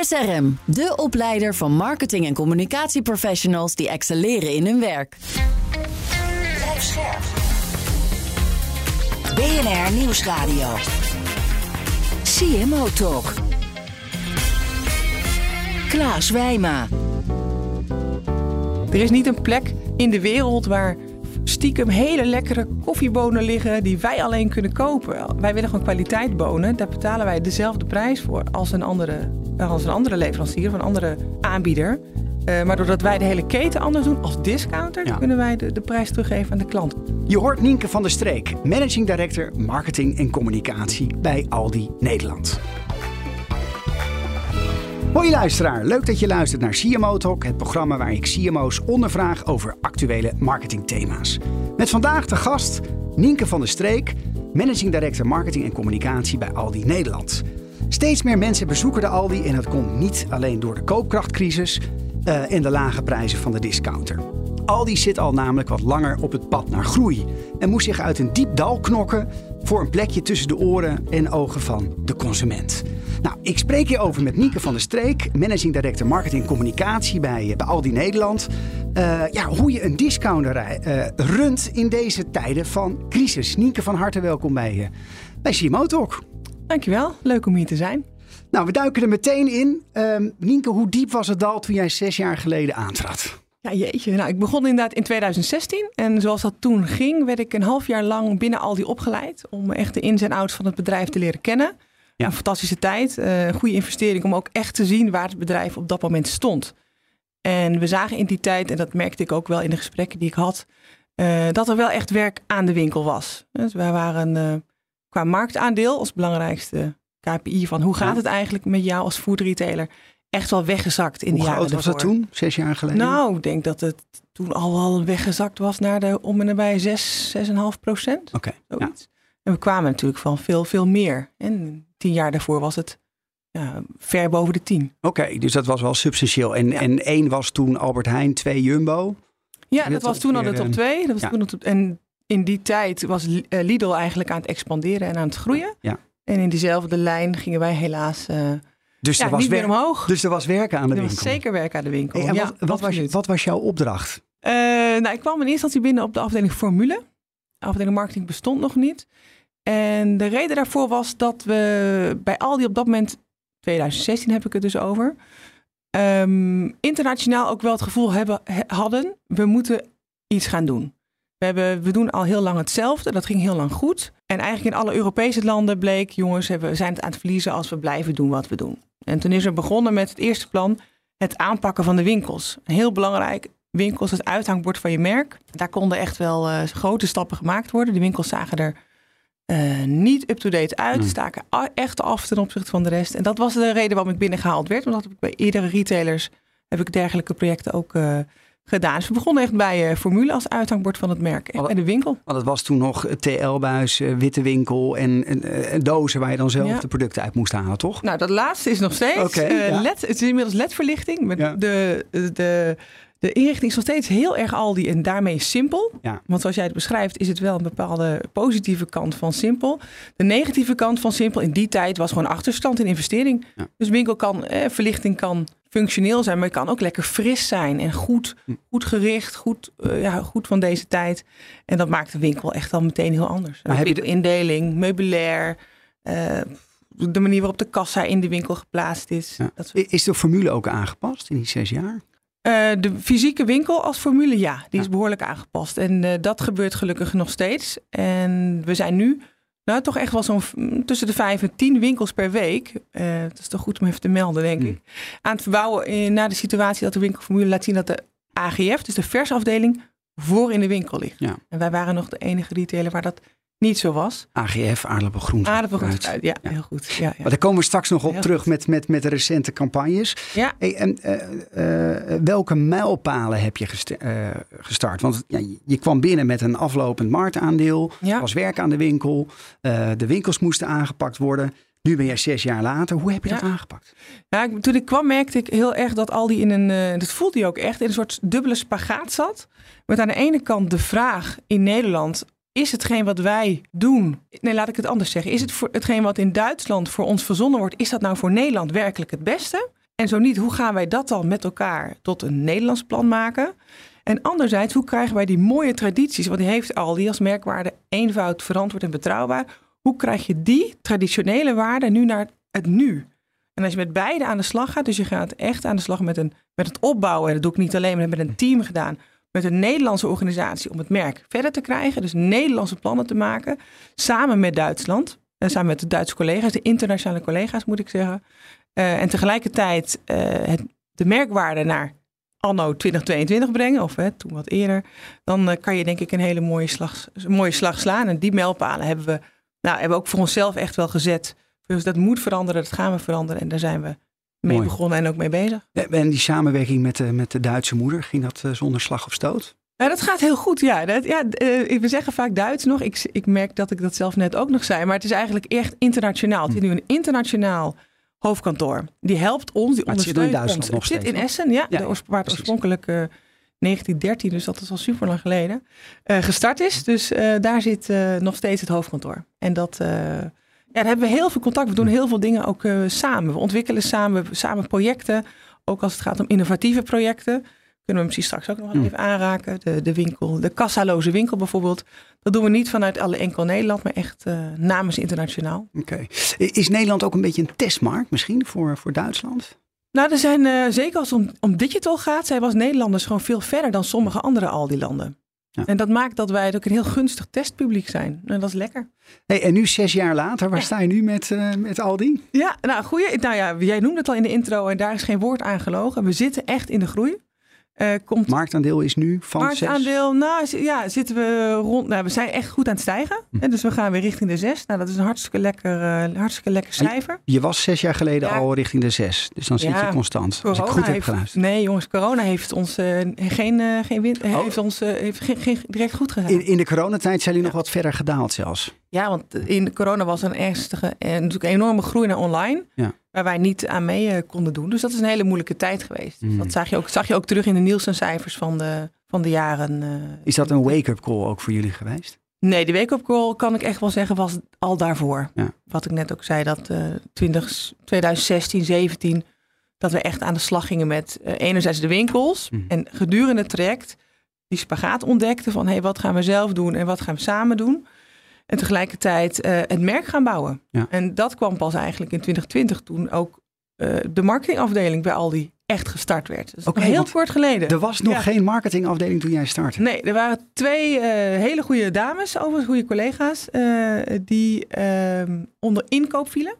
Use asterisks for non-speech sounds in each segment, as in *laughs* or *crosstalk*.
SRM, de opleider van marketing- en communicatieprofessionals die excelleren in hun werk. BNR Nieuwsradio. CMO Talk. Klaas Wijma. Er is niet een plek in de wereld waar stiekem hele lekkere koffiebonen liggen die wij alleen kunnen kopen. Wij willen gewoon kwaliteitbonen. Daar betalen wij dezelfde prijs voor als een andere, als een andere leverancier of een andere aanbieder. Uh, maar doordat wij de hele keten anders doen als discounter, Ja. kunnen wij de, de prijs teruggeven aan de klant. Je hoort Nienke van der Streek, Managing Director Marketing en Communicatie bij Aldi Nederland. Hoi luisteraar, leuk dat je luistert naar CMO Talk, het programma waar ik CMO's ondervraag over actuele marketingthema's. Met vandaag de gast Nienke van der Streek, Managing Director Marketing en Communicatie bij Aldi Nederland. Steeds meer mensen bezoeken de Aldi en dat komt niet alleen door de koopkrachtcrisis eh, en de lage prijzen van de discounter. Aldi zit al namelijk wat langer op het pad naar groei en moest zich uit een diep dal knokken voor een plekje tussen de oren en ogen van de consument. Nou, ik spreek hierover met Nieke van der Streek, Managing Director Marketing en Communicatie bij, bij Aldi Nederland. Eh, ja, hoe je een discounter eh, runt in deze tijden van crisis. Nienke, van harte welkom bij, eh bij CMO Talk. Dankjewel, leuk om hier te zijn. Nou, we duiken er meteen in. Ehm Nienke, hoe diep was het dal toen jij zes jaar geleden aantrad? Ja, jeetje. Nou, ik begon inderdaad in 2016. En zoals dat toen ging, werd ik een half jaar lang binnen Aldi opgeleid. Om echt de ins en outs van het bedrijf te leren kennen. Ja. Een fantastische tijd. eh, Een goede investering om ook echt te zien waar het bedrijf op dat moment stond. En we zagen in die tijd, en dat merkte ik ook wel in de gesprekken die ik had, eh, dat er wel echt werk aan de winkel was. Dus wij waren eh, qua marktaandeel als belangrijkste KPI van hoe gaat het eigenlijk met jou als food retailer echt wel weggezakt in Hoe de jaren groot was dat toen, zes jaar geleden? Nou, ik denk dat het toen al wel weggezakt was naar de om en nabij 6, 6,5 procent. Oké, ja. En we kwamen natuurlijk van veel, veel meer. En tien jaar daarvoor was het ja, ver boven de 10. Oké, dus dat was wel substantieel. En, Ja. en één was toen Albert Heijn, twee Jumbo. Ja, dat was toen al de top eh, 2. Dat was toen top- en in die tijd was eh, Lidl eigenlijk aan het expanderen en aan het groeien. Ja. En in diezelfde lijn gingen wij helaas eh, Dus, ja, er was niet meer werk, omhoog. dus er was werk aan de er winkel. was zeker werk aan de winkel. Hey, en ja, wat, wat, was, wat was jouw opdracht? Eh, nou, ik kwam in eerste instantie binnen op de afdeling formule. De afdeling marketing bestond nog niet. En de reden daarvoor was dat we bij Aldi op dat moment, 2016 heb ik het dus over, ehm, internationaal ook wel het gevoel hebben, he- hadden, we moeten iets gaan doen. We, hebben, we doen al heel lang hetzelfde, dat ging heel lang goed. En eigenlijk in alle Europese landen bleek, jongens, we zijn het aan het verliezen als we blijven doen wat we doen. En toen is er begonnen met het eerste plan, het aanpakken van de winkels. Heel belangrijk, winkels, het uithangbord van je merk. Daar konden echt wel eh, grote stappen gemaakt worden. De winkels zagen er eh, niet up-to-date uit, Hmm. staken echt af ten opzichte van de rest. En dat was de reden waarom ik binnengehaald werd. Want dat heb ik bij eerdere retailers heb ik dergelijke projecten ook eh, gedaan. Dus we begonnen echt bij eh, Formule als uithangbord van het merk. En bij de winkel. Want het was toen nog TL-buis, eh, witte winkel en, en, eh, dozen waar je dan zelf Ja. de producten uit moest halen, toch? Nou, dat laatste is nog steeds. Oké, eh, ja. LED, het is inmiddels LED-verlichting. Met Ja. de, de, de inrichting is nog steeds heel erg Aldi en daarmee simpel. Ja. Want zoals jij het beschrijft, is het wel een bepaalde positieve kant van simpel. De negatieve kant van simpel in die tijd was gewoon achterstand in investering. Ja. Dus winkel kan, eh, verlichting kan functioneel zijn, maar het kan ook lekker fris zijn en goed, Hm. goed gericht, goed, eh, ja, goed van deze tijd. En dat maakt de winkel echt al meteen heel anders. Maar heb je de- Indeling, meubilair, eh, de manier waarop de kassa in de winkel geplaatst is. Ja. Dat soort- Is de formule ook aangepast in die zes jaar? Eh, de fysieke winkel als formule, ja, die is behoorlijk aangepast. En dat gebeurt gelukkig nog steeds. En we zijn nu nou, toch echt wel zo'n mm, tussen de vijf en tien winkels per week. Eh dat is toch goed om even te melden, denk Hmm. ik. Aan het verbouwen eh, naar de situatie dat de winkelformule laat zien dat de AGF, dus de versafdeling, voor in de winkel ligt. Ja. En wij waren nog de enige retailer waar dat niet zo was. AGF, aardappelgroente. Aardappelgroente, ja, Ja. heel goed. Ja, ja. Maar daar komen we straks nog op Heel terug goed. met, met, met de recente campagnes. ja. Hey, en eh, eh, welke mijlpalen heb je gest- eh, gestart? Want ja, je- kwam binnen met een aflopend marktaandeel. Ja. Er was werk aan de winkel. eh, de winkels moesten aangepakt worden. Nu ben jij zes jaar later. Hoe heb je Ja. dat aangepakt? Ja, ik- toen ik kwam merkte ik heel erg dat Aldi in een, eh, dat voelde je ook echt, in een soort dubbele spagaat zat. Met aan de ene kant de vraag in Nederland, is hetgeen wat wij doen, nee laat ik het anders zeggen, is het voor hetgeen wat in Duitsland voor ons verzonnen wordt, is dat nou voor Nederland werkelijk het beste? En zo niet, hoe gaan wij dat dan met elkaar tot een Nederlands plan maken? En anderzijds, hoe krijgen wij die mooie tradities, want die heeft Aldi als merkwaarde eenvoud, verantwoord en betrouwbaar. Hoe krijg je die traditionele waarden nu naar het nu? En als je met beide aan de slag gaat, dus je gaat echt aan de slag met, een, met het opbouwen, en dat doe ik niet alleen, maar met een team gedaan, met een Nederlandse organisatie om het merk verder te krijgen, dus Nederlandse plannen te maken, samen met Duitsland, en samen met de Duitse collega's, de internationale collega's moet ik zeggen. Eh, en tegelijkertijd eh, het, de merkwaarde naar anno 2022 brengen, of toen wat eerder, dan eh, kan je denk ik een hele mooie slag, mooie slag slaan. En die mijlpalen hebben we, nou, hebben we ook voor onszelf echt wel gezet. Dus dat moet veranderen, dat gaan we veranderen. En daar zijn we mee Mooi. begonnen en ook mee bezig. En die samenwerking met de, met de Duitse moeder, ging dat eh, zonder slag of stoot? Ja, dat gaat heel goed, ja. Dat, ja eh, we zeggen vaak Duits nog. Ik, ik merk dat ik dat zelf net ook nog zei. Maar het is eigenlijk echt internationaal. Het is nu een internationaal hoofdkantoor. Die helpt ons, die ondersteunt ons. nog het zit in? Essen, ja. Ja, de, waar het oorspronkelijk eh, 1913, dus dat is al super lang geleden, eh, gestart is. Dus eh, daar zit eh, nog steeds het hoofdkantoor. En dat... ja, daar hebben we heel veel contact. We doen heel veel dingen ook eh, samen. We ontwikkelen samen, samen projecten. Ook als het gaat om innovatieve projecten. Kunnen we misschien straks ook nog Hmm. even aanraken. De, de winkel, de kassaloze winkel bijvoorbeeld. Dat doen we niet vanuit alle enkel Nederland, maar echt eh, namens internationaal. Oké. Is Nederland ook een beetje een testmarkt misschien voor, voor Duitsland? Nou, er zijn eh, zeker als het om, om digital gaat, zijn we als Nederlanders gewoon veel verder dan sommige andere Aldi-landen. Ja. En dat maakt dat wij ook een heel gunstig testpubliek zijn. En dat is lekker. Hey, en nu zes jaar later, waar Ja. sta je nu met, eh, met Aldi? Ja, nou, goeie. Nou ja, jij noemde het al in de intro en daar is geen woord aan gelogen. We zitten echt in de groei. Eh, komt Marktaandeel is nu van zes. marktaandeel, nou zi- ja, zitten we rond. Nou, we zijn echt goed aan het stijgen. Hm. Dus we gaan weer richting de zes. Nou, dat is een hartstikke lekker, eh, hartstikke lekker cijfer. Je was zes jaar geleden Ja. al richting de zes. Dus dan zit je constant. Als ik goed heb geluisterd. nee jongens, corona heeft ons eh, geen, geen, Oh. heeft ons, heeft geen, geen direct goed gedaan. In, in de coronatijd zijn jullie nog wat verder gedaald zelfs. Ja, want in de corona was een ernstige en natuurlijk een enorme groei naar online. Ja. Waar wij niet aan mee eh, konden doen. Dus dat is een hele moeilijke tijd geweest. Dus Mm. dat zag je, ook, zag je ook terug in de Nielsen-cijfers van de, van de jaren. eh, Is dat een wake-up call ook voor jullie geweest? Nee, de wake-up call kan ik echt wel zeggen was al daarvoor. Ja. Wat ik net ook zei, dat eh 20, 2016, 17, dat we echt aan de slag gingen met eh, enerzijds de winkels. Mhm. En gedurende het traject die spagaat ontdekten van hé, hey, wat gaan we zelf doen en wat gaan we samen doen. En tegelijkertijd eh, het merk gaan bouwen. Ja. En dat kwam pas eigenlijk in 2020 toen ook eh, de marketingafdeling bij Aldi echt gestart werd. Is Oké, heel kort geleden. Er was nog Ja. geen marketingafdeling toen jij startte. Nee, er waren twee eh, hele goede dames, overigens goede collega's, die ehm, onder inkoop vielen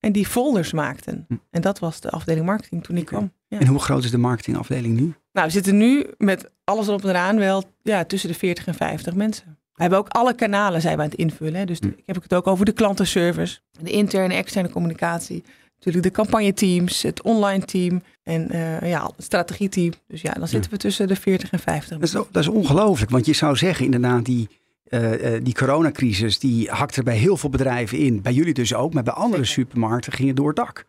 en die folders maakten. Hm. En dat was de afdeling marketing toen ik kwam. Ja. En hoe groot is de marketingafdeling nu? Nou, we zitten nu met alles erop en eraan wel ja, tussen de 40 en 50 mensen. We hebben ook alle kanalen zijn we aan het invullen. Hè. Dus Hm. ik heb het ook over de klantenservice, de interne en externe communicatie. Natuurlijk de campagneteams, het online team en eh, ja, het strategieteam. Dus ja, dan zitten we tussen de 40 en 50 Dat is, dat is ongelooflijk, want je zou zeggen inderdaad die, eh, die coronacrisis die hakte bij heel veel bedrijven in. Bij jullie dus ook, maar bij andere supermarkten ging het door het dak.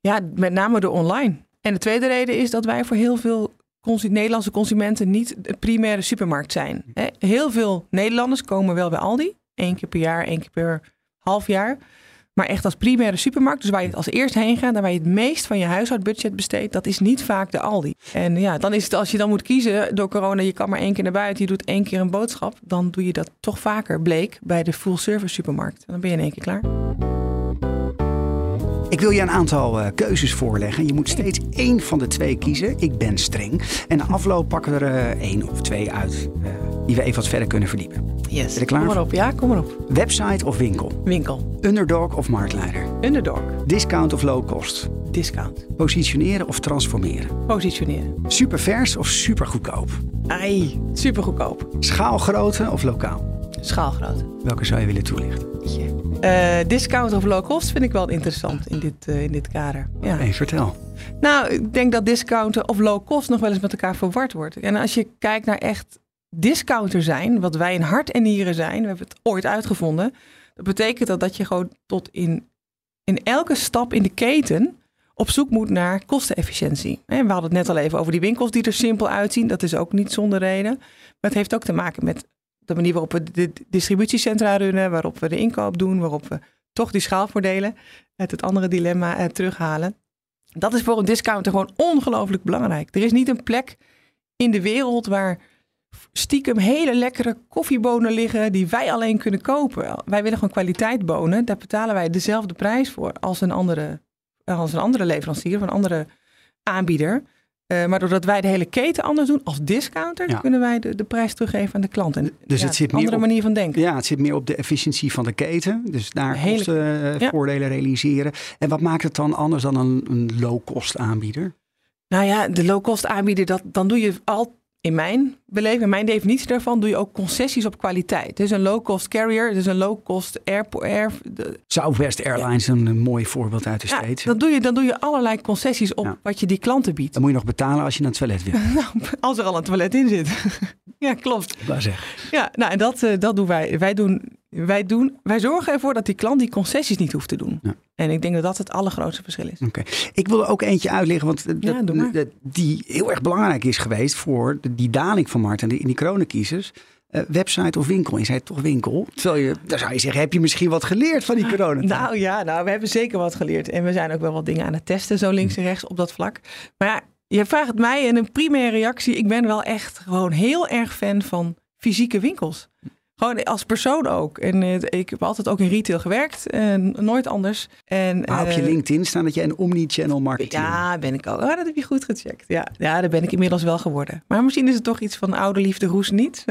Ja, met name de online. En de tweede reden is dat wij voor heel veel Nederlandse consumenten niet de primaire supermarkt zijn. Heel veel Nederlanders komen wel bij Aldi. Eén keer per jaar, één keer per half jaar. Maar echt als primaire supermarkt, dus waar je als eerst heen gaat... en waar je het meest van je huishoudbudget besteedt... dat is niet vaak de Aldi. En ja, dan is het als je dan moet kiezen door corona... je kan maar één keer naar buiten, je doet één keer een boodschap... dan doe je dat toch vaker, bleek, bij de full-service supermarkt. En dan ben je in één keer klaar. Ik wil je een aantal eh, keuzes voorleggen. Je moet steeds één van de twee kiezen. Ik ben streng. En na afloop pakken we er eh, één of twee uit eh, die we even wat verder kunnen verdiepen. Yes. Ben je klaar Kom maar op, ja, kom maar op. Website of winkel? Winkel, Underdog of marktleider? underdog, Discount of low cost? discount, Positioneren of transformeren? positioneren. Supervers of supergoedkoop? Ai, super goedkoop. Schaalgrootte of lokaal? Schaalgrootte. Welke zou je willen toelichten? Eh, discount of low cost vind ik wel interessant in dit, eh, in dit kader. Ja. Nee, vertel. Nou, ik denk dat discounten of low cost nog wel eens met elkaar verward wordt. En als je kijkt naar echt discounter zijn, wat wij in hart en nieren zijn, we hebben het ooit uitgevonden. Dat betekent dat, dat je gewoon tot in, in elke stap in de keten op zoek moet naar kostenefficiëntie. En we hadden het net al even over die winkels die er simpel uitzien. Dat is ook niet zonder reden. Maar het heeft ook te maken met de manier waarop we de distributiecentra runnen, waarop we de inkoop doen, waarop we toch die schaalvoordelen uit het andere dilemma eh, terughalen. Dat is voor een discounter gewoon ongelooflijk belangrijk. Er is niet een plek in de wereld waar stiekem hele lekkere koffiebonen liggen die wij alleen kunnen kopen. Wij willen gewoon kwaliteitbonen. Daar betalen wij dezelfde prijs voor als een andere, als een andere leverancier of een andere aanbieder. Uh, maar doordat wij de hele keten anders doen als discounter, Ja. kunnen wij de, de prijs teruggeven aan de klant. En, Dus ja, het zit een andere op- manier van denken. Ja, het zit meer op de efficiëntie van de keten. Dus daar Hele- kosten, ja. voordelen realiseren. En wat maakt het dan anders dan een, een low-cost aanbieder? Nou ja, de low-cost aanbieder, dat, dan doe je al, in mijn beleving, in mijn definitie daarvan, doe je ook concessies op kwaliteit. Dus een low-cost carrier, dus een low-cost airport. Air, de- Southwest Airlines, een, een mooi voorbeeld uit de ja, States. dan, doe je, dan doe je allerlei concessies op Ja. wat je die klanten biedt. Dan moet je nog betalen als je naar het toilet wil. *laughs* Nou, als er al een toilet in zit. *laughs* ja, klopt. Waar zeg. Ja, nou, en dat, eh, dat doen wij. Wij, doen, wij, doen. wij zorgen ervoor dat die klant die concessies niet hoeft te doen. Ja. En ik denk dat dat het allergrootste verschil is. Oké. Ik wil er ook eentje uitleggen, want Ja, dat- die heel erg belangrijk is geweest voor de- die daling van markt en die, in die coronacrisis. Eh, website of winkel? Je zei toch winkel? Terwijl je, dan zou je zeggen, heb je misschien wat geleerd van die corona? Nou ja, nou, we hebben zeker wat geleerd. En we zijn ook wel wat dingen aan het testen, zo links en rechts op dat vlak. Maar ja, je vraagt mij en een primaire reactie. Ik ben wel echt gewoon heel erg fan van fysieke winkels. Gewoon als persoon ook. En eh, ik heb altijd ook in retail gewerkt. En nooit anders. En, Maar op je eh, LinkedIn staan dat je een omni-channel marketing Ja, ben ik ook. Oh, dat heb je goed gecheckt. Ja, ja, daar ben ik inmiddels wel geworden. Maar misschien is het toch iets van oude liefde roes niet.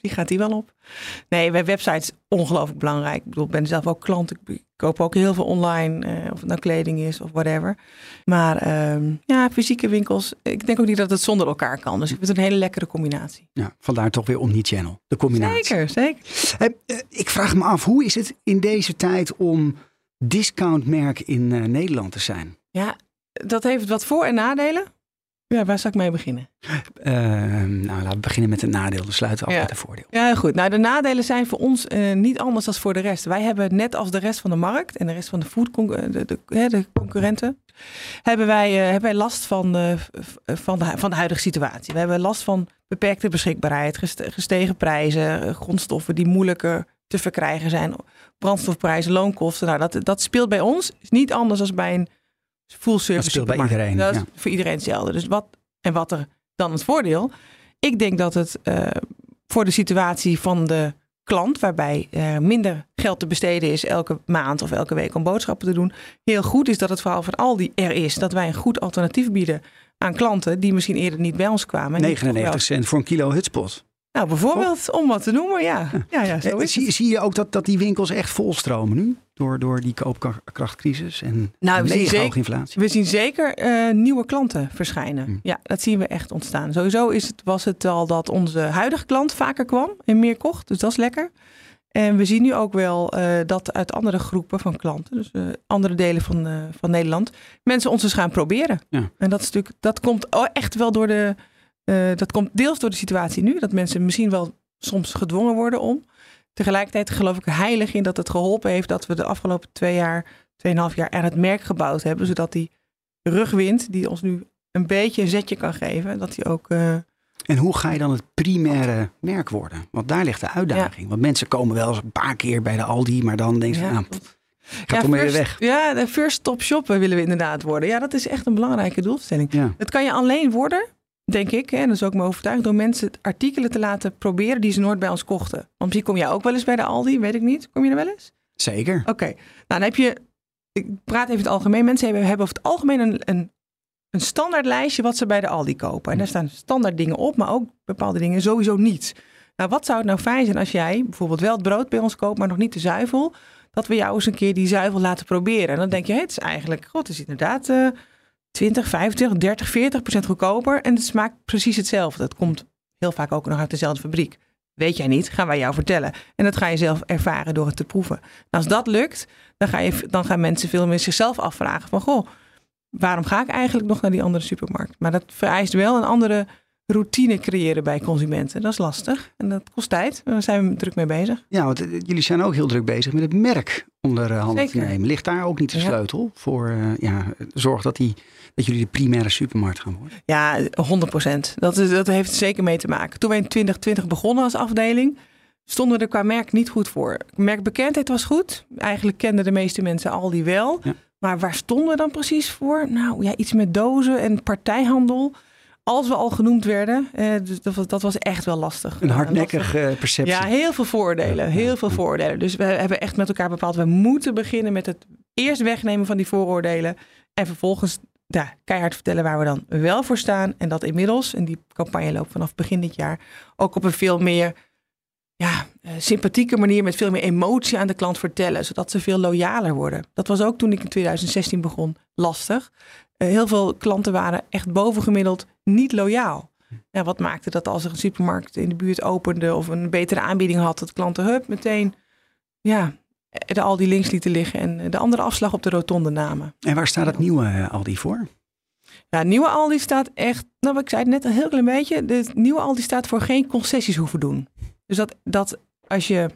Die gaat die wel op. Nee, bij websites ongelooflijk belangrijk. Ik bedoel, ik ben zelf ook klant. Ik koop ook heel veel online. eh, of het nou kleding is of whatever. Maar ehm, ja, fysieke winkels. Ik denk ook niet dat het zonder elkaar kan. Dus ik vind het een hele lekkere combinatie. Ja, vandaar toch weer omni-channel, de combinatie. Zeker, zeker. Eh, ik vraag me af, hoe is het in deze tijd om discountmerk in eh, Nederland te zijn? Ja, dat heeft wat voor- en nadelen. Ja, waar zal ik mee beginnen? Eh, nou, laten we beginnen met een nadeel. Dan sluiten we af Ja. met een voordeel. Ja, goed. Nou, de nadelen zijn voor ons eh, niet anders dan voor de rest. Wij hebben net als de rest van de markt en de rest van de, food de, de, de concurrenten, hebben wij, eh, hebben wij last van, eh, van, de, van de huidige situatie. We hebben last van beperkte beschikbaarheid, gest- gestegen prijzen, eh, grondstoffen die moeilijker te verkrijgen zijn, brandstofprijzen, loonkosten. Nou, dat, dat speelt bij ons. Is niet anders dan bij een full service Dat speelt bij iedereen, Dat is ja. voor iedereen hetzelfde. Dus wat, en wat er dan het voordeel? Ik denk dat het eh, voor de situatie van de klant, waarbij er minder geld te besteden is elke maand of elke week om boodschappen te doen, heel goed is dat het verhaal van Aldi er is. Dat wij een goed alternatief bieden aan klanten die misschien eerder niet bij ons kwamen. en die toch 99 cent voor een kilo hutspot. Nou, bijvoorbeeld, om wat te noemen, ja. Ja, ja, zo Eh, is zie, zie je ook dat, dat die winkels echt volstromen nu? Door, door die koopkrachtcrisis en Nou, mega hoge inflatie. We zien zeker eh, nieuwe klanten verschijnen. Hm. Ja, dat zien we echt ontstaan. Sowieso is het, was het al dat onze huidige klant vaker kwam en meer kocht. Dus dat is lekker. En we zien nu ook wel eh, dat uit andere groepen van klanten, dus andere delen van, van Nederland, mensen ons eens gaan proberen. Ja. En dat, is natuurlijk, dat komt echt wel door de. Eh, dat komt deels door de situatie nu. Dat mensen misschien wel soms gedwongen worden om. Tegelijkertijd geloof ik heilig in dat het geholpen heeft dat we de afgelopen twee jaar, tweeënhalf jaar aan het merk gebouwd hebben. Zodat die rugwind die ons nu een beetje een zetje kan geven, dat die ook. eh, En hoe ga je dan het primaire merk worden? Want daar ligt de uitdaging. Want mensen komen wel eens een paar keer bij de Aldi, maar dan denken ze, Ja, nou, ga toch weer weg. Ja, de first stop shoppen willen we inderdaad worden. Ja, dat is echt een belangrijke doelstelling. Het kan je alleen worden, denk ik, en dat is ook mijn overtuiging, door mensen artikelen te laten proberen die ze nooit bij ons kochten. Want misschien kom jij ook wel eens bij de Aldi, weet ik niet. Kom je er wel eens? Zeker. Oké, nou dan heb je, ik praat even het algemeen. Mensen hebben, hebben over het algemeen een, een, een standaard lijstje wat ze bij de Aldi kopen. En daar staan standaard dingen op, maar ook bepaalde dingen sowieso niet. Nou, wat zou het nou fijn zijn als jij bijvoorbeeld wel het brood bij ons koopt, maar nog niet de zuivel? Dat we jou eens een keer die zuivel laten proberen. En dan denk je, hé, het is eigenlijk, god, het is inderdaad eh 20, 25, 30, 40 procent goedkoper. En het smaakt precies hetzelfde. Het komt heel vaak ook nog uit dezelfde fabriek. weet jij niet, gaan wij jou vertellen. En dat ga je zelf ervaren door het te proeven. En als dat lukt, dan, ga je, dan gaan mensen veel meer zichzelf afvragen van, goh, waarom ga ik eigenlijk nog naar die andere supermarkt? Maar dat vereist wel een andere routine creëren bij consumenten. Dat is lastig en dat kost tijd. Daar zijn we druk mee bezig. Ja, want eh, jullie zijn ook heel druk bezig met het merk onder eh, handen te nemen. Ligt daar ook niet de Ja. sleutel voor eh, ja, zorg dat, die, dat jullie de primaire supermarkt gaan worden? Ja, 100 procent. Dat, is- dat heeft er zeker mee te maken. Toen wij in 2020 begonnen als afdeling, stonden we er qua merk niet goed voor. Merkbekendheid was goed. Eigenlijk kenden de meeste mensen Aldi wel. Ja. Maar waar stonden we dan precies voor? Nou ja, iets met dozen en partijhandel. Als we al genoemd werden, eh, dus dat, was, dat was echt wel lastig. Een hardnekkige eh, perceptie. Ja, heel veel vooroordelen. Heel veel vooroordelen. Dus we hebben echt met elkaar bepaald, we moeten beginnen met het eerst wegnemen van die vooroordelen. En vervolgens ja, keihard vertellen waar we dan wel voor staan. En dat inmiddels, en die campagne loopt vanaf begin dit jaar, ook op een veel meer ja, eh, sympathieke manier met veel meer emotie aan de klant vertellen. Zodat ze veel loyaler worden. Dat was ook toen ik in 2016 begon lastig. Heel veel klanten waren echt bovengemiddeld niet loyaal. Ja, wat maakte dat als er een supermarkt in de buurt opende of een betere aanbieding had, dat klanten hup meteen ja, de Aldi links lieten liggen en de andere afslag op de rotonde namen. En waar staat het nieuwe eh, Aldi voor? Ja, nieuwe Aldi staat echt, nou ik zei het net een heel klein beetje, de nieuwe Aldi staat voor geen concessies hoeven doen. Dus dat, dat als je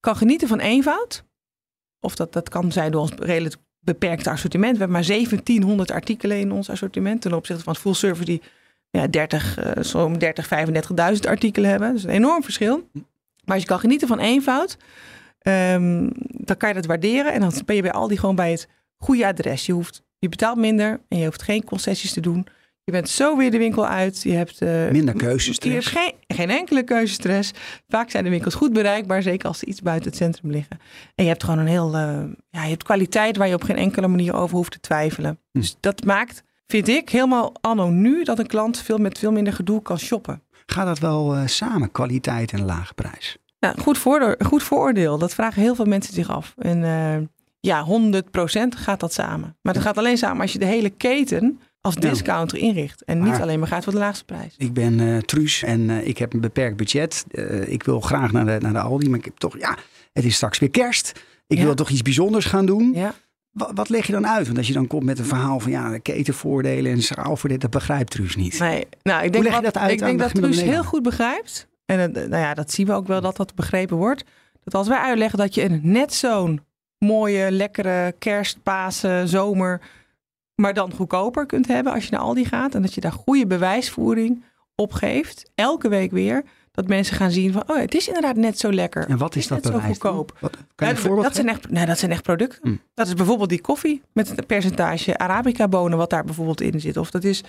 kan genieten van eenvoud, of dat, dat kan zijn door ons redelijk beperkte assortiment. We hebben maar 1700 artikelen in ons assortiment ten opzichte van full service die ja, 30, eh, zo'n 30, 35.000 artikelen hebben. Dat is een enorm verschil. Maar als je kan genieten van eenvoud, ehm, dan kan je dat waarderen. En dan ben je bij Aldi gewoon bij het goede adres. Je, hoeft, je betaalt minder en je hoeft geen concessies te doen. Je bent zo weer de winkel uit. Je hebt eh, Minder je keuzestress. hebt geen, geen enkele keuzestress. Vaak zijn de winkels goed bereikbaar, zeker als ze iets buiten het centrum liggen. En je hebt gewoon een heel, eh, ja, je hebt kwaliteit waar je op geen enkele manier over hoeft te twijfelen. Hm. Dus dat maakt, vind ik, helemaal anno nu dat een klant veel met veel minder gedoe kan shoppen. Gaat dat wel eh, samen, kwaliteit en lage prijs? Nou, goed, voordeel, goed vooroordeel. Dat vragen heel veel mensen zich af. En eh, ja, 100% gaat dat samen. Maar dat gaat alleen samen als je de hele keten als Ja. discounter inricht. En niet Maar- alleen maar gaat voor de laagste prijs. Ik ben eh Truus en ik heb een beperkt budget. Ik wil graag naar de, naar de Aldi, maar ik heb toch, ja, het is straks weer kerst. Ik Ja. wil toch iets bijzonders gaan doen. Ja. Wat, wat leg je dan uit? Want als je dan komt met een verhaal van ja, de ketenvoordelen en schaalvoordelen, dat begrijpt Truus niet. Nee, nou, ik denk, leg je dat uit ik denk de dat Truus heel goed begrijpt. En het- nou ja, dat zien we ook wel dat dat begrepen wordt. Dat als wij uitleggen dat je een net zo'n mooie, lekkere kerst, Pasen, zomer, maar dan goedkoper kunt hebben als je naar Aldi gaat. En dat je daar goede bewijsvoering op geeft, elke week weer. Dat mensen gaan zien van, oh, het is inderdaad net zo lekker. En wat is dat net bewijs? goedkoop. Wat, kan je Ja, een voorbeeld dat, zijn echt, nou, dat zijn echt producten. Hm. Dat is bijvoorbeeld die koffie met het percentage Arabica bonen wat daar bijvoorbeeld in zit. Of dat is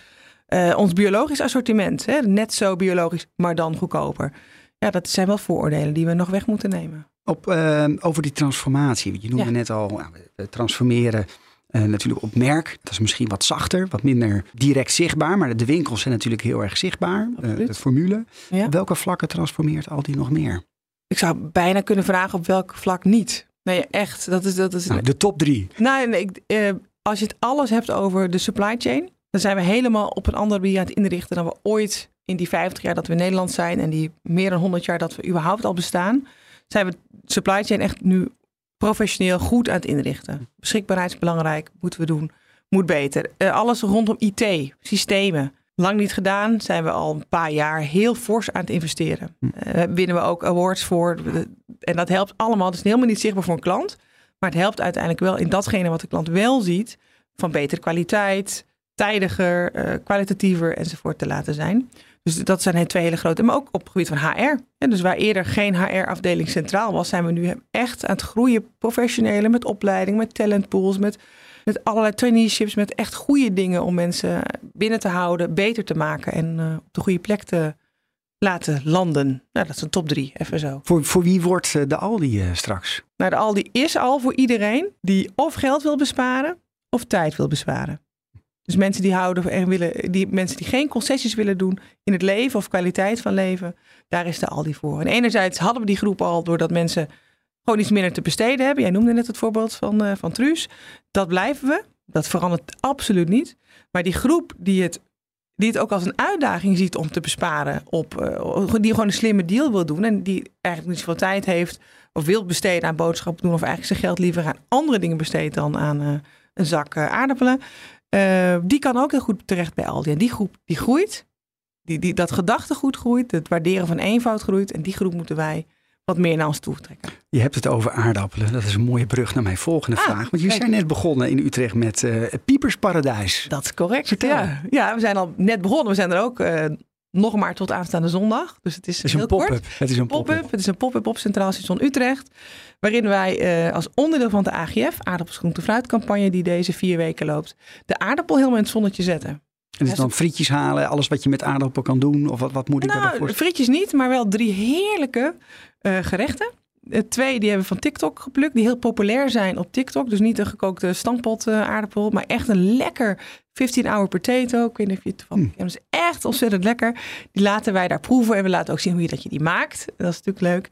eh, ons biologisch assortiment. Hè? Net zo biologisch, maar dan goedkoper. Ja, dat zijn wel vooroordelen die we nog weg moeten nemen. Op, eh, over die transformatie. Je noemde Ja. net al, we transformeren eh, natuurlijk op merk. Dat is misschien wat zachter, wat minder direct zichtbaar. Maar de winkels zijn natuurlijk heel erg zichtbaar. Eh, de formule. Ja. Op welke vlakken transformeert Aldi nog meer? Ik zou bijna kunnen vragen op welk vlak niet. Nee, echt. Dat is, dat is, Nou, de top drie. Nou, nee, ik, eh, als je het alles hebt over de supply chain, dan zijn we helemaal op een andere manier aan het inrichten dan we ooit in die 50 jaar dat we in Nederland zijn en die meer dan 100 jaar dat we überhaupt al bestaan, zijn we supply chain echt nu professioneel goed aan het inrichten. Beschikbaarheid is belangrijk, moeten we doen, moet beter. Eh, alles rondom IT, systemen. Lang niet gedaan, zijn we al een paar jaar heel fors aan het investeren. Eh winnen we ook awards voor. En dat helpt allemaal. Het is helemaal niet zichtbaar voor een klant. Maar het helpt uiteindelijk wel in datgene wat de klant wel ziet. Van betere kwaliteit, tijdiger, eh, kwalitatiever enzovoort te laten zijn. Dus dat zijn twee hele grote. Maar ook op het gebied van HR. Ja, dus waar eerder geen HR-afdeling centraal was, zijn we nu echt aan het groeien. Professionele, met opleiding, met talentpools, met, met allerlei traineeships. Met echt goede dingen om mensen binnen te houden, beter te maken en eh, op de goede plek te laten landen. Nou, dat is een top drie, even zo. Voor, voor wie wordt eh, de Aldi eh, straks? Nou, de Aldi is al voor iedereen die of geld wil besparen of tijd wil besparen. Dus mensen die houden en willen, die mensen die geen concessies willen doen in het leven of kwaliteit van leven, daar is de Aldi voor. En enerzijds hadden we die groep al doordat mensen gewoon iets minder te besteden hebben. Jij noemde net het voorbeeld van, eh van Truus. Dat blijven we. Dat verandert absoluut niet. Maar die groep die het die het ook als een uitdaging ziet om te besparen op, eh, die gewoon een slimme deal wil doen en die eigenlijk niet zoveel tijd heeft of wil besteden aan boodschappen doen of eigenlijk zijn geld liever aan andere dingen besteedt dan aan eh, een zak aardappelen. Eh, die kan ook heel goed terecht bij Aldi. En die groep die groeit, die, die, dat gedachtegoed groeit, het waarderen van eenvoud groeit en die groep moeten wij wat meer naar ons toe trekken. Je hebt het over aardappelen. Dat is een mooie brug naar mijn volgende Ah, vraag. Want jullie zijn net begonnen in Utrecht met eh Piepersparadijs. Dat is correct. Vertel. Ja. ja, we zijn al net begonnen. We zijn er ook eh, nog maar tot aanstaande zondag. Dus het is, Het is heel een kort. pop-up. Het is een pop-up. pop-up. Het is een pop-up op Centraal Station Utrecht. Waarin wij eh, als onderdeel van de AGF, aardappels, groente, fruitcampagne, die deze vier weken loopt, de aardappel helemaal in het zonnetje zetten. En dus dan frietjes halen, alles wat je met aardappel kan doen. Of wat, wat moet ik me daarvoor Nou, frietjes niet, maar wel drie heerlijke eh, gerechten. Eh, twee die hebben we van TikTok geplukt, die heel populair zijn op TikTok. Dus niet een gekookte stampot eh, aardappel, maar echt een lekker 15-hour potato. Ik weet niet of je het van. Dat is echt ontzettend lekker. Die laten wij daar proeven en we laten ook zien hoe je dat je die maakt. Dat is natuurlijk leuk.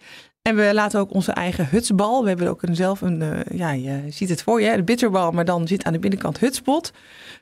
En we laten ook onze eigen hutsbal. We hebben ook een, zelf een, eh, ja, je ziet het voor je, de bitterbal, maar dan zit aan de binnenkant hutspot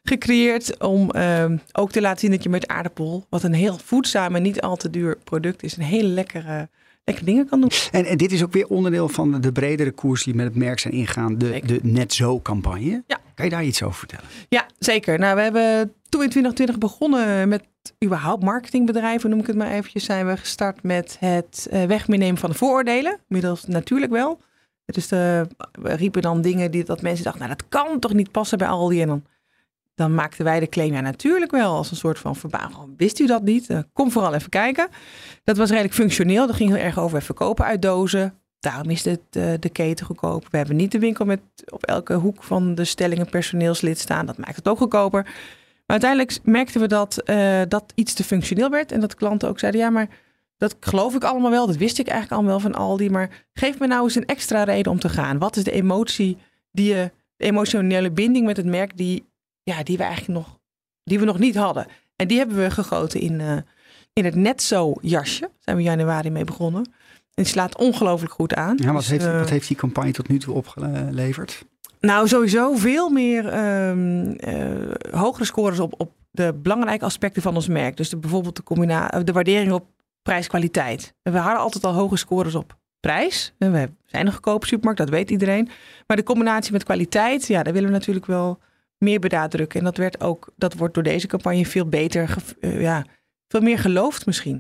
gecreëerd om ehm, ook te laten zien dat je met aardappel, wat een heel voedzaam en niet al te duur product is, een hele lekkere, lekkere dingen kan doen. En, en dit is ook weer onderdeel van de bredere koers die met het merk zijn ingaan. De, Zeker. de Net Zo-campagne. Ja. Kan je daar iets over vertellen? Ja, zeker. Nou, we hebben toen in 2020 begonnen met überhaupt marketingbedrijven, noem ik het maar eventjes, zijn we gestart met het eh, wegnemen van de vooroordelen. Middels natuurlijk wel. Dus de, we riepen dan dingen die dat mensen dachten, nou dat kan toch niet passen bij Aldi. En dan, maakten wij de claim, ja natuurlijk wel, als een soort van verbazing. Wist u dat niet? Eh, kom vooral even kijken. Dat was redelijk functioneel. Dat ging heel erg over verkopen uit dozen. Daarom is het, eh, de keten goedkoper. We hebben niet de winkel met op elke hoek van de stelling een personeelslid staan. Dat maakt het ook goedkoper. Maar uiteindelijk merkten we dat eh, dat iets te functioneel werd. En dat klanten ook zeiden, ja, maar dat geloof ik allemaal wel. Dat wist ik eigenlijk allemaal wel van Aldi. Maar geef me nou eens een extra reden om te gaan. Wat is de emotie, die je, de emotionele binding met het merk die, ja, die we eigenlijk nog, die we nog niet hadden. En die hebben we gegoten in, eh, in het net zo jasje. Daar zijn we in januari mee begonnen. En die slaat ongelooflijk goed aan. Ja, wat, Dus, heeft, eh, wat heeft die campagne tot nu toe opgeleverd? Nou, sowieso veel meer eh, hogere scores op, op de belangrijke aspecten van ons merk. Dus bijvoorbeeld de, combina- de waardering op prijs-kwaliteit. We hadden altijd al hoge scores op prijs. We zijn een goedkope supermarkt, dat weet iedereen. Maar de combinatie met kwaliteit, ja, daar willen we natuurlijk wel meer benadrukken. En dat, werd ook, dat wordt door deze campagne veel beter, eh, ja, veel meer geloofd misschien.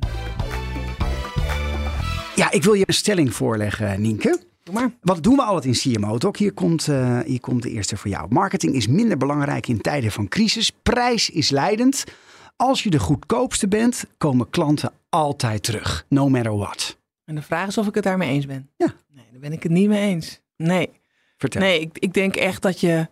Ja, ik wil je een stelling voorleggen, Nienke. Maar. Wat doen we altijd in CMO Talk? Hier komt, eh, hier komt de eerste voor jou. Marketing is minder belangrijk in tijden van crisis. Prijs is leidend. Als je de goedkoopste bent, komen klanten altijd terug. No matter what. En de vraag is of ik het daarmee eens ben. Ja. Nee, daar ben ik het niet mee eens. Nee. Vertel. Nee, ik, ik denk echt dat je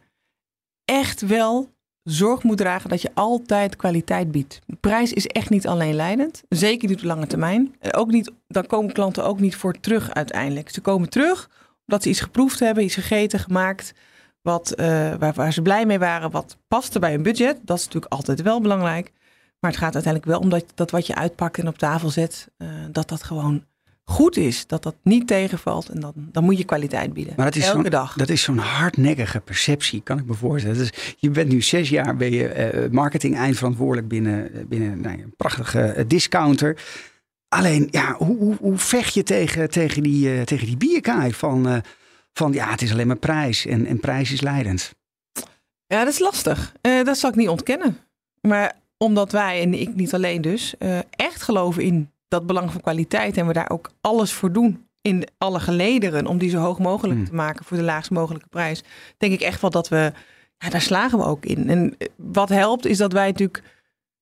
echt wel zorg moet dragen dat je altijd kwaliteit biedt. Prijs is echt niet alleen leidend. Zeker niet op lange termijn. Ook niet, dan komen klanten ook niet voor terug uiteindelijk. Ze komen terug omdat ze iets geproefd hebben, iets gegeten, gemaakt. Wat, eh, waar, ze blij mee waren, wat paste bij hun budget. Dat is natuurlijk altijd wel belangrijk. Maar het gaat uiteindelijk wel om dat, dat wat je uitpakt en op tafel zet, eh, dat dat gewoon goed is. Dat dat niet tegenvalt. En dan, dan moet je kwaliteit bieden. Maar dat is Elke zo'n- dag. Dat is zo'n hardnekkige perceptie, kan ik me voorstellen. Dus je bent nu zes jaar ben je eh, marketing eindverantwoordelijk binnen, eh, binnen nou, een prachtige eh, discounter. Alleen, ja, hoe, hoe, hoe vecht je tegen, tegen, die, eh, tegen die bierkaai van, van ja, het is alleen maar prijs en, en prijs is leidend. Ja, dat is lastig. Dat zal ik niet ontkennen. Maar omdat wij, en ik niet alleen dus, echt geloven in dat belang van kwaliteit en we daar ook alles voor doen in alle gelederen om die zo hoog mogelijk Hmm. te maken voor de laagst mogelijke prijs, denk ik echt wel dat we, ja, daar slagen we ook in. En eh, wat helpt is dat wij natuurlijk,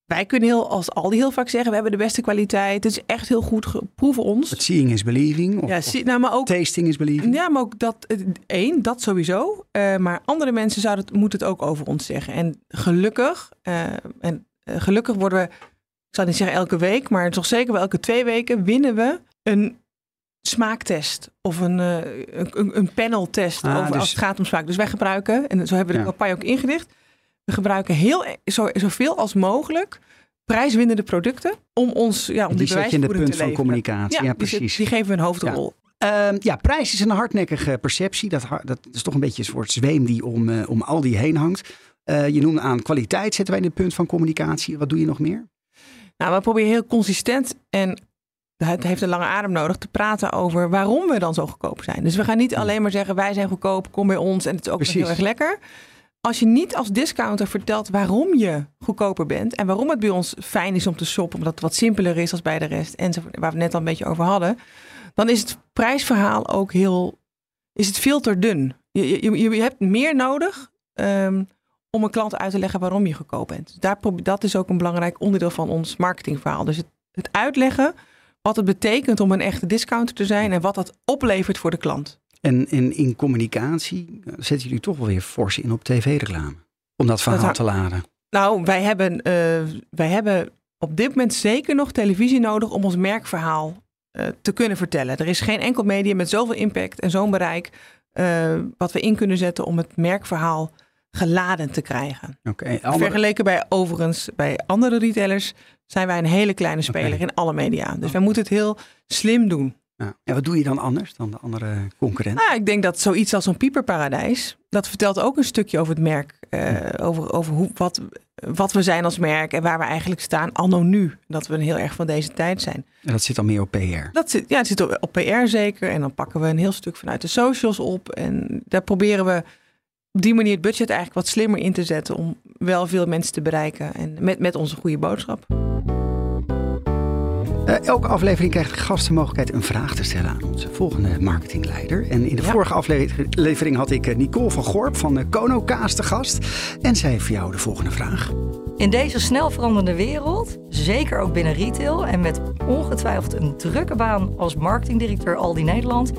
wij kunnen heel, als Aldi heel vaak zeggen, we hebben de beste kwaliteit. Het is echt heel goed, proeven ons. But seeing is believing. Of, Ja, nou, maar ook tasting is believing. ja, maar ook dat, eh, één, dat sowieso. Eh, maar andere mensen zouden het, moeten het ook over ons zeggen. En gelukkig, en gelukkig worden we, ik zal niet zeggen elke week, maar toch zeker wel elke twee weken winnen we een smaaktest of een, eh, een, een- paneltest Ah, over dus- als het gaat om smaak. Dus wij gebruiken, en zo hebben we de Ja. campagne ook ingericht, we gebruiken heel, e- zo, zoveel als mogelijk prijswinnende producten om ons, ja, om die die, zet je in het bewijsvoering punt van leveren. communicatie. Ja, precies. Die, geven we een hoofdrol. Ehm, ja, prijs is een hardnekkige perceptie. Dat, dat is toch een beetje een soort zweem die om, eh, om al die heen hangt. Eh, je noemde aan kwaliteit zetten wij in het punt van communicatie. Wat doe je nog meer? Nou, we proberen heel consistent en het heeft een lange adem nodig te praten over waarom we dan zo goedkoop zijn. Dus we gaan niet alleen maar zeggen wij zijn goedkoop, kom bij ons en het is ook heel erg lekker. Als je niet als discounter vertelt waarom je goedkoper bent en waarom het bij ons fijn is om te shoppen, omdat het wat simpeler is als bij de rest enzovoort, waar we het net al een beetje over hadden, dan is het prijsverhaal ook heel, is het veel te dun. Je, je, je je hebt meer nodig ehm, om een klant uit te leggen waarom je goedkoop bent. Daar, probe- dat is ook een belangrijk onderdeel van ons marketingverhaal. Dus het, het uitleggen wat het betekent om een echte discounter te zijn en wat dat oplevert voor de klant. En, en in communicatie eh, zetten jullie toch wel weer fors in op tv-reclame. Om dat verhaal te laden. Nou, wij hebben, eh, wij hebben op dit moment zeker nog televisie nodig om ons merkverhaal eh, te kunnen vertellen. Er is geen enkel medium met zoveel impact en zo'n bereik wat we in kunnen zetten om het merkverhaal geladen te krijgen. Andere- Vergeleken bij overigens bij andere retailers zijn wij een hele kleine speler in alle media. Dus wij moeten het heel slim doen. Ja. En wat doe je dan anders dan de andere concurrenten? Nou, ik denk dat zoiets als zo'n pieperparadijs, dat vertelt ook een stukje over het merk. eh, over over hoe, wat, wat we zijn als merk en waar we eigenlijk staan anno nu. Dat we een heel erg van deze tijd zijn. En dat zit dan meer op PR. Dat zit, ja, het zit op, op PR zeker. En dan pakken we een heel stuk vanuit de socials op. En daar proberen we op die manier het budget eigenlijk wat slimmer in te zetten. Om wel veel mensen te bereiken. En met, met onze goede boodschap. Eh, elke aflevering krijgt de gast de mogelijkheid een vraag te stellen aan onze volgende marketingleider. En in de Ja. vorige aflevering had ik eh, Nicole van Gorp van eh, Kono Kaas te gast. En zij heeft voor jou de volgende vraag. In deze snel veranderende wereld, zeker ook binnen retail en met ongetwijfeld een drukke baan als marketingdirecteur Aldi Nederland,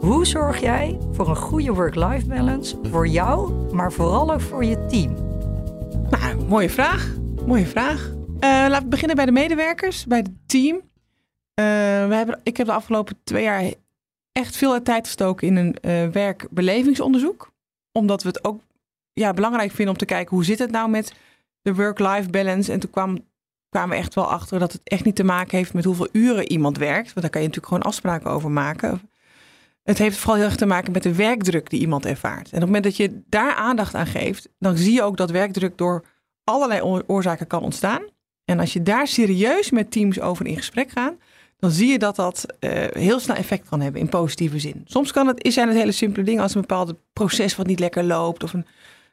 hoe zorg jij voor een goede work-life balance voor jou, maar vooral ook voor je team? Nou, mooie vraag. Mooie vraag. Eh, laten we beginnen bij de medewerkers, bij het team. Eh, we hebben, ik heb de afgelopen twee jaar echt veel tijd gestoken in een eh, werkbelevingsonderzoek. Omdat we het ook ja, belangrijk vinden om te kijken hoe zit het nou met de work-life balance. En toen kwam, kwamen we echt wel achter dat het echt niet te maken heeft met hoeveel uren iemand werkt. Want daar kan je natuurlijk gewoon afspraken over maken. Het heeft vooral heel erg te maken met de werkdruk die iemand ervaart. En op het moment dat je daar aandacht aan geeft, dan zie je ook dat werkdruk door allerlei oor- oorzaken kan ontstaan. En als je daar serieus met teams over in gesprek gaat, dan zie je dat dat eh, heel snel effect kan hebben in positieve zin. Soms kan het, zijn het hele simpele dingen als een bepaald proces wat niet lekker loopt, of een,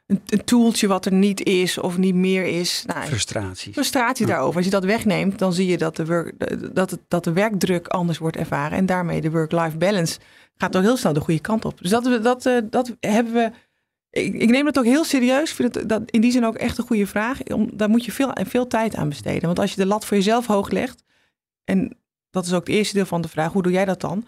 een, een toeltje wat er niet is of niet meer is. Nou, frustratie Ja. daarover. Als je dat wegneemt, dan zie je dat de, work, dat, het, dat de werkdruk anders wordt ervaren. En daarmee de work-life balance gaat ook heel snel de goede kant op. Dus dat, dat, eh, dat hebben we. Ik, ik neem het ook heel serieus. Ik vind het dat in die zin ook echt een goede vraag. Om, daar moet je veel, veel tijd aan besteden. Want als je de lat voor jezelf hoog legt. En dat is ook het eerste deel van de vraag. Hoe doe jij dat dan?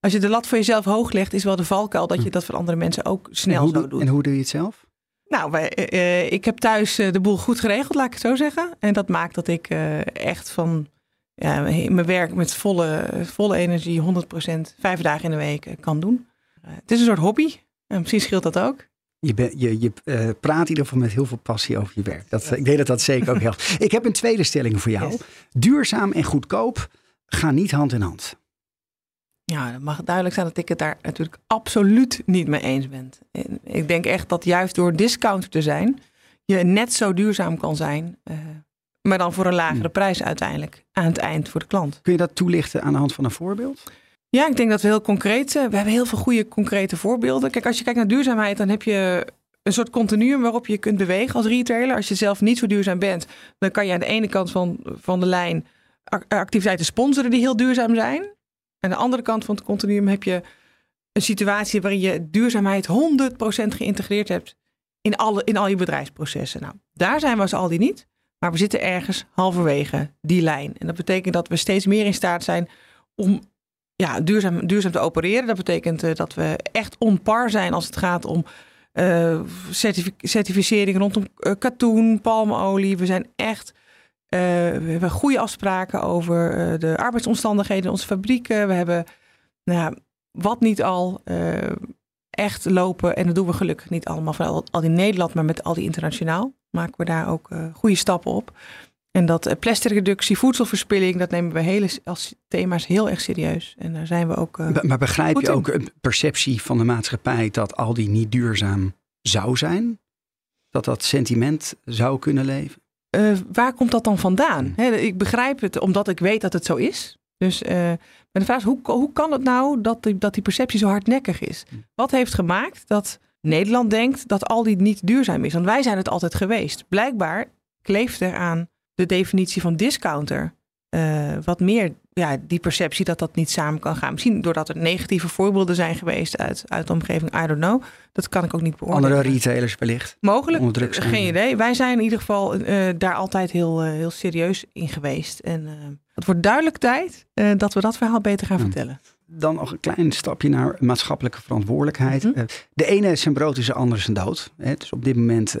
Als je de lat voor jezelf hoog legt, is wel de valkuil dat je dat voor andere mensen ook snel hoe, zo doe- doet. en hoe doe je het zelf? Nou, wij, eh, eh, ik heb thuis eh, de boel goed geregeld, laat ik het zo zeggen. En dat maakt dat ik echt van ja, mijn werk met volle, volle energie, 100%, vijf dagen in de week kan doen. Het is een soort hobby. En misschien scheelt dat ook. Je, ben- je, je praat in ieder geval met heel veel passie over je werk. Dat, ik denk dat dat zeker ook helpt. Ik heb een tweede stelling voor jou. Yes. Duurzaam en goedkoop gaan niet hand in hand. Ja, het mag duidelijk zijn dat ik het daar natuurlijk absoluut niet mee eens ben. En ik denk echt dat juist door discounter te zijn, je net zo duurzaam kan zijn. eh, maar dan voor een lagere Hmm. prijs uiteindelijk aan het eind voor de klant. Kun je dat toelichten aan de hand van een voorbeeld? Ja, ik denk dat we heel concreet. eh, We hebben heel veel goede concrete voorbeelden. Kijk, als je kijkt naar duurzaamheid, dan heb je een soort continuum waarop je kunt bewegen als retailer. Als je zelf niet zo duurzaam bent, dan kan je aan de ene kant van, van de lijn ac- activiteiten sponsoren die heel duurzaam zijn. Aan de andere kant van het continuum heb je een situatie waarin je duurzaamheid 100% geïntegreerd hebt in, alle, in al je bedrijfsprocessen. Nou, daar zijn we als Aldi niet. Maar we zitten ergens halverwege die lijn. En dat betekent dat we steeds meer in staat zijn om ja, duurzaam, duurzaam te opereren. Dat betekent eh, dat we echt on par zijn als het gaat om certifi- certificering rondom eh, katoen, palmolie. We zijn echt. Eh, we hebben goede afspraken over eh, de arbeidsomstandigheden in onze fabrieken. We hebben, nou ja, wat niet al, eh, echt lopen. En dat doen we gelukkig niet allemaal van al, al in Nederland, maar met al die internationaal. Maken we daar ook eh, goede stappen op. En dat eh, plasticreductie, voedselverspilling, dat nemen we hele, als thema's heel erg serieus. En daar zijn we ook. Maar begrijp je in. ook een perceptie van de maatschappij dat Aldi niet duurzaam zou zijn? Dat dat sentiment zou kunnen leven? Uh, waar komt dat dan vandaan? He, ik begrijp het omdat ik weet dat het zo is. Dus uh, de vraag is, hoe, hoe kan het nou dat die, dat die perceptie zo hardnekkig is? Wat heeft gemaakt dat Nederland denkt dat al die niet duurzaam is? Want wij zijn het altijd geweest. Blijkbaar kleeft er aan de definitie van discounter uh, wat meer ja, die perceptie dat dat niet samen kan gaan. Misschien doordat er negatieve voorbeelden zijn geweest uit, uit de omgeving. I don't know. Dat kan ik ook niet beoordelen. Andere retailers wellicht. Mogelijk. Geen idee. Wij zijn in ieder geval uh, daar altijd heel, uh, heel serieus in geweest. En het wordt duidelijk tijd dat we dat verhaal beter gaan vertellen. Dan nog een klein stapje naar maatschappelijke verantwoordelijkheid. Mm -hmm. de ene zijn brood is de andere zijn dood. Hè? Dus op dit moment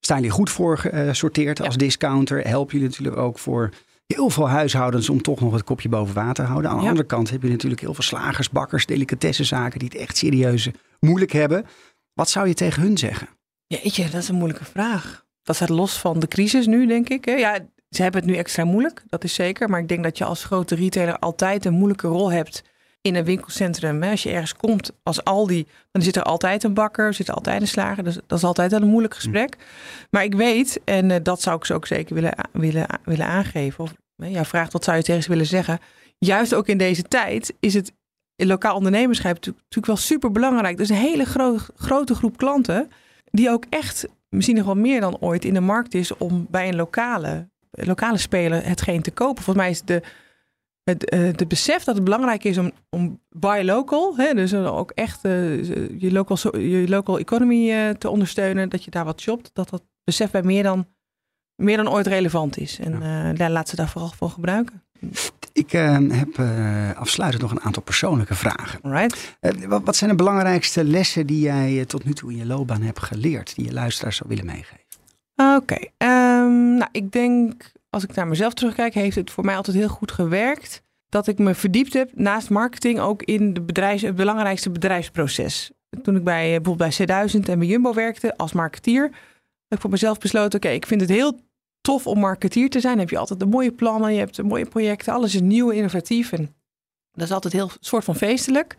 staan jullie goed voor gesorteerd als discounter. Helpen jullie natuurlijk ook voor heel veel huishoudens om toch nog het kopje boven water te houden. Aan de andere kant heb je natuurlijk heel veel slagers, bakkers, delicatessenzaken die het echt serieus moeilijk hebben. Wat zou je tegen hun zeggen? Jeetje, dat is een moeilijke vraag. Dat staat los van de crisis nu, denk ik. Ja, ze hebben het nu extra moeilijk, dat is zeker. Maar ik denk dat je als grote retailer altijd een moeilijke rol hebt in een winkelcentrum. Als je ergens komt als Aldi, dan zit er altijd een bakker, zit er altijd een slager. Dus dat is altijd een moeilijk gesprek. Maar ik weet, en uh, dat zou ik ze ook zeker willen, willen, willen aangeven. Of ja, vraagt wat zou je tegen ze willen zeggen. Juist ook in deze tijd is het lokaal ondernemerschap natuurlijk wel super belangrijk. Is een hele gro grote groep klanten die ook echt misschien nog wel meer dan ooit in de markt is om bij een lokale, lokale speler hetgeen te kopen. Volgens mij is de, het uh, de besef dat het belangrijk is om, om buy local, hè, dus ook echt uh, je, local, je local economy uh, te ondersteunen, dat je daar wat shopt, dat dat besef bij meer dan meer dan ooit relevant is. En ja. uh, laat ze daar vooral voor gebruiken. Ik uh, heb uh, afsluitend nog een aantal persoonlijke vragen. Right. Wat, wat, zijn de belangrijkste lessen die jij tot nu toe in je loopbaan hebt geleerd, die je luisteraars zou willen meegeven? Oké, okay. um, nou ik denk, als ik naar mezelf terugkijk, heeft het voor mij altijd heel goed gewerkt. Dat ik me verdiept heb naast marketing ook in de bedrijfs, het belangrijkste bedrijfsproces. Toen ik bij bijvoorbeeld bij C1000 en bij Jumbo werkte als marketeer, ik voor mezelf besloten, oké, ik vind het heel tof om marketeer te zijn. Dan heb je altijd de mooie plannen, je hebt de mooie projecten, alles is nieuw, innovatief. En dat is altijd heel soort van feestelijk.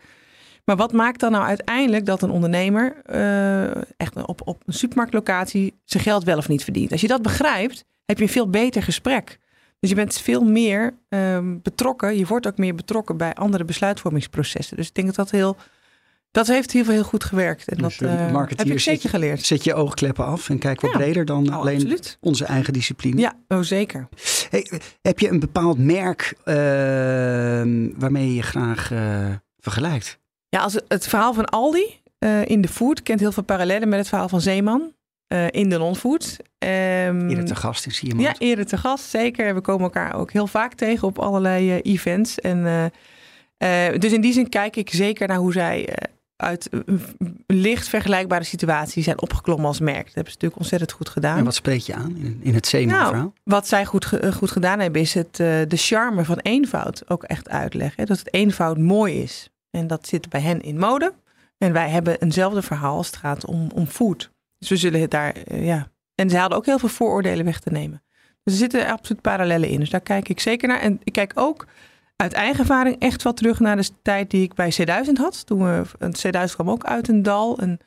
Maar wat maakt dan nou uiteindelijk dat een ondernemer uh, echt op, op een supermarktlocatie zijn geld wel of niet verdient? Als je dat begrijpt, heb je een veel beter gesprek. Dus je bent veel meer um, betrokken. Je wordt ook meer betrokken bij andere besluitvormingsprocessen. Dus ik denk dat dat heel dat heeft heel veel heel goed gewerkt. En dus dat uh, heb ik zeker geleerd. Zet je oogkleppen af en kijk wat ja. breder dan oh, alleen absoluut. onze eigen discipline. Ja, oh, zeker. Hey, heb je een bepaald merk uh, waarmee je je graag uh, vergelijkt? Ja, als het, het verhaal van Aldi in de food kent heel veel parallellen met het verhaal van Zeeman. in de non-food. Um, eerder te gast in Sierman. Ja, eerder te gast, zeker. We komen elkaar ook heel vaak tegen op allerlei events. En, dus in die zin kijk ik zeker naar hoe zij uit licht vergelijkbare situatie zijn opgeklommen als merk. Dat hebben ze natuurlijk ontzettend goed gedaan. En wat spreek je aan in, in het CMO-verhaal? Nou, wat zij goed, goed gedaan hebben, is het uh, de charme van eenvoud ook echt uitleggen. Dat het eenvoud mooi is. En dat zit bij hen in mode. En wij hebben eenzelfde verhaal als het gaat om, om food. Dus we zullen het daar, uh, ja. En ze hadden ook heel veel vooroordelen weg te nemen. Dus er zitten absoluut parallellen in. Dus daar kijk ik zeker naar. En ik kijk ook uit eigen ervaring echt wat terug naar de tijd die ik bij C1000 had. Toen we, een C1000 kwam ook uit een dal, een,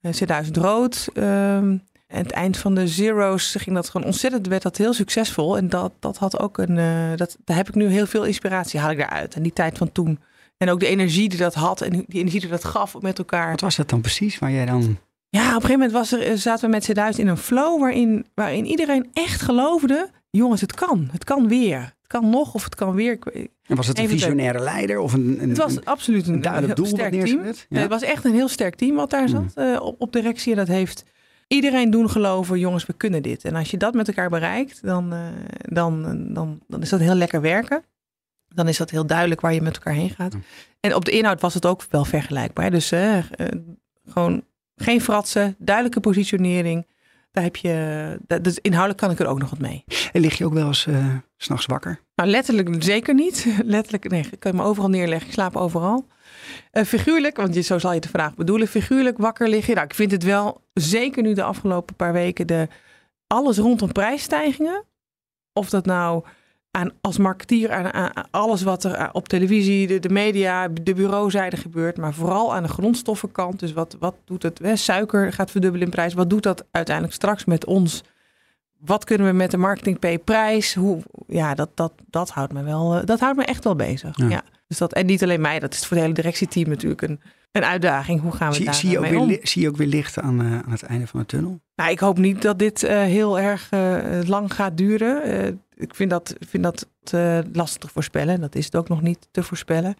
een C1000 rood. Um, en het eind van de zeros ging dat gewoon ontzettend, werd dat heel succesvol. En dat, dat had ook een, uh, dat, daar heb ik nu heel veel inspiratie, haal ik daaruit. En die tijd van toen. En ook de energie die dat had en die energie die dat gaf met elkaar. Wat was dat dan precies waar jij dan... Ja, op een gegeven moment was er, zaten we met C1000 in een flow waarin, waarin iedereen echt geloofde... jongens, het kan. Het kan weer. Kan nog of het kan weer. En was het een visionaire leider of een, een Het was absoluut een, een, een doel sterk team. Ja. Nee, het was echt een heel sterk team wat daar zat mm. uh, op, op directie. En dat heeft iedereen doen geloven, jongens, we kunnen dit. En als je dat met elkaar bereikt, dan, uh, dan, dan, dan is dat heel lekker werken. Dan is dat heel duidelijk waar je met elkaar heen gaat. Mm. En op de inhoud was het ook wel vergelijkbaar. Dus uh, gewoon geen fratsen, duidelijke positionering. Daar heb je, dus inhoudelijk kan ik er ook nog wat mee. En lig je ook wel eens uh, s'nachts wakker? Nou, letterlijk zeker niet. *laughs* Letterlijk, nee, ik kan me overal neerleggen. Ik slaap overal. Uh, figuurlijk, want je, zo zal je de vraag bedoelen. Figuurlijk wakker liggen. Nou, ik vind het wel, zeker nu de afgelopen paar weken, de, alles rondom prijsstijgingen. Of dat nou aan, als marketeer aan, aan- alles wat er op televisie, de, de media, de bureauzijde gebeurt. Maar vooral aan de grondstoffenkant. Dus wat, wat doet het? Hè? Suiker gaat verdubbelen in prijs. Wat doet dat uiteindelijk straks met ons? Wat kunnen we met de marketing P prijs? Hoe, ja, dat, dat, dat houdt me wel, eh, dat houdt me echt wel bezig. Ja. Ja. Dus dat, en niet alleen mij, dat is voor het hele directieteam natuurlijk een, een uitdaging. Hoe gaan we Zie, daar zie, je ook mee weer, om? zie je ook weer licht aan, eh, aan het einde van de tunnel? Nou, ik hoop niet dat dit eh, heel erg eh, lang gaat duren. Ik vind dat, vind dat lastig te voorspellen. Dat is het ook nog niet te voorspellen.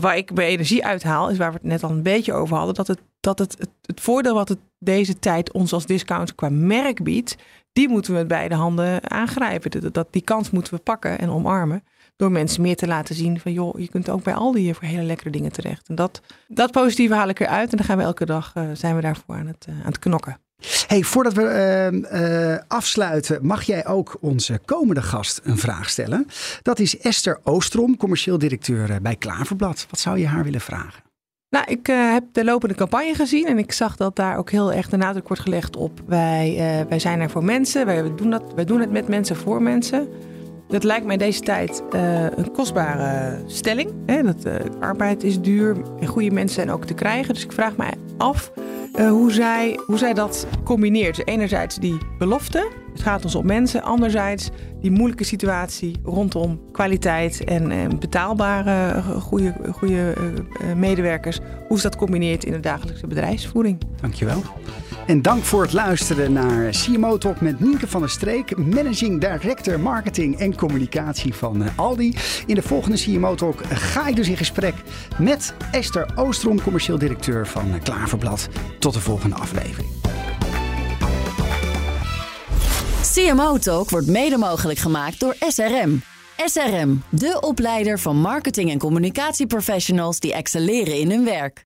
Waar ik mijn energie uithaal, is waar we het net al een beetje over hadden. Dat het, dat het, het, het voordeel wat het deze tijd ons als discount qua merk biedt, die moeten we met beide handen aangrijpen. Dat, dat, die kans moeten we pakken en omarmen. Door mensen meer te laten zien van joh, je kunt ook bij Aldi hier voor hele lekkere dingen terecht. En dat, dat positieve haal ik eruit. En dan gaan we elke dag eh, zijn we daarvoor aan het, eh, aan het knokken. Hey, voordat we eh, eh, afsluiten, mag jij ook onze komende gast een vraag stellen. Dat is Esther Oostrom, commercieel directeur bij Klaverblad. Wat zou je haar willen vragen? Nou, ik heb de lopende campagne gezien en ik zag dat daar ook heel erg de nadruk wordt gelegd op wij, wij zijn er voor mensen, wij doen, dat, wij doen het met mensen voor mensen. Dat lijkt mij deze tijd eh, een kostbare stelling. Hè? Dat, eh, arbeid is duur en goede mensen zijn ook te krijgen. Dus ik vraag mij af eh, hoe, zij, hoe zij dat combineert. Enerzijds die belofte, het gaat ons om mensen. Anderzijds die moeilijke situatie rondom kwaliteit en, betaalbare goede, goede medewerkers. Hoe ze dat combineert in de dagelijkse bedrijfsvoering. Dankjewel. En dank voor het luisteren naar CMO Talk met Nienke van der Streek, Managing Director Marketing en Communicatie van eh, Aldi. In de volgende CMO Talk ga ik dus in gesprek met Esther Oostrom, commercieel directeur van eh, Klaverblad. Tot de volgende aflevering. CMO Talk wordt mede mogelijk gemaakt door SRM. SRM, de opleider van marketing- en communicatieprofessionals die excelleren in hun werk.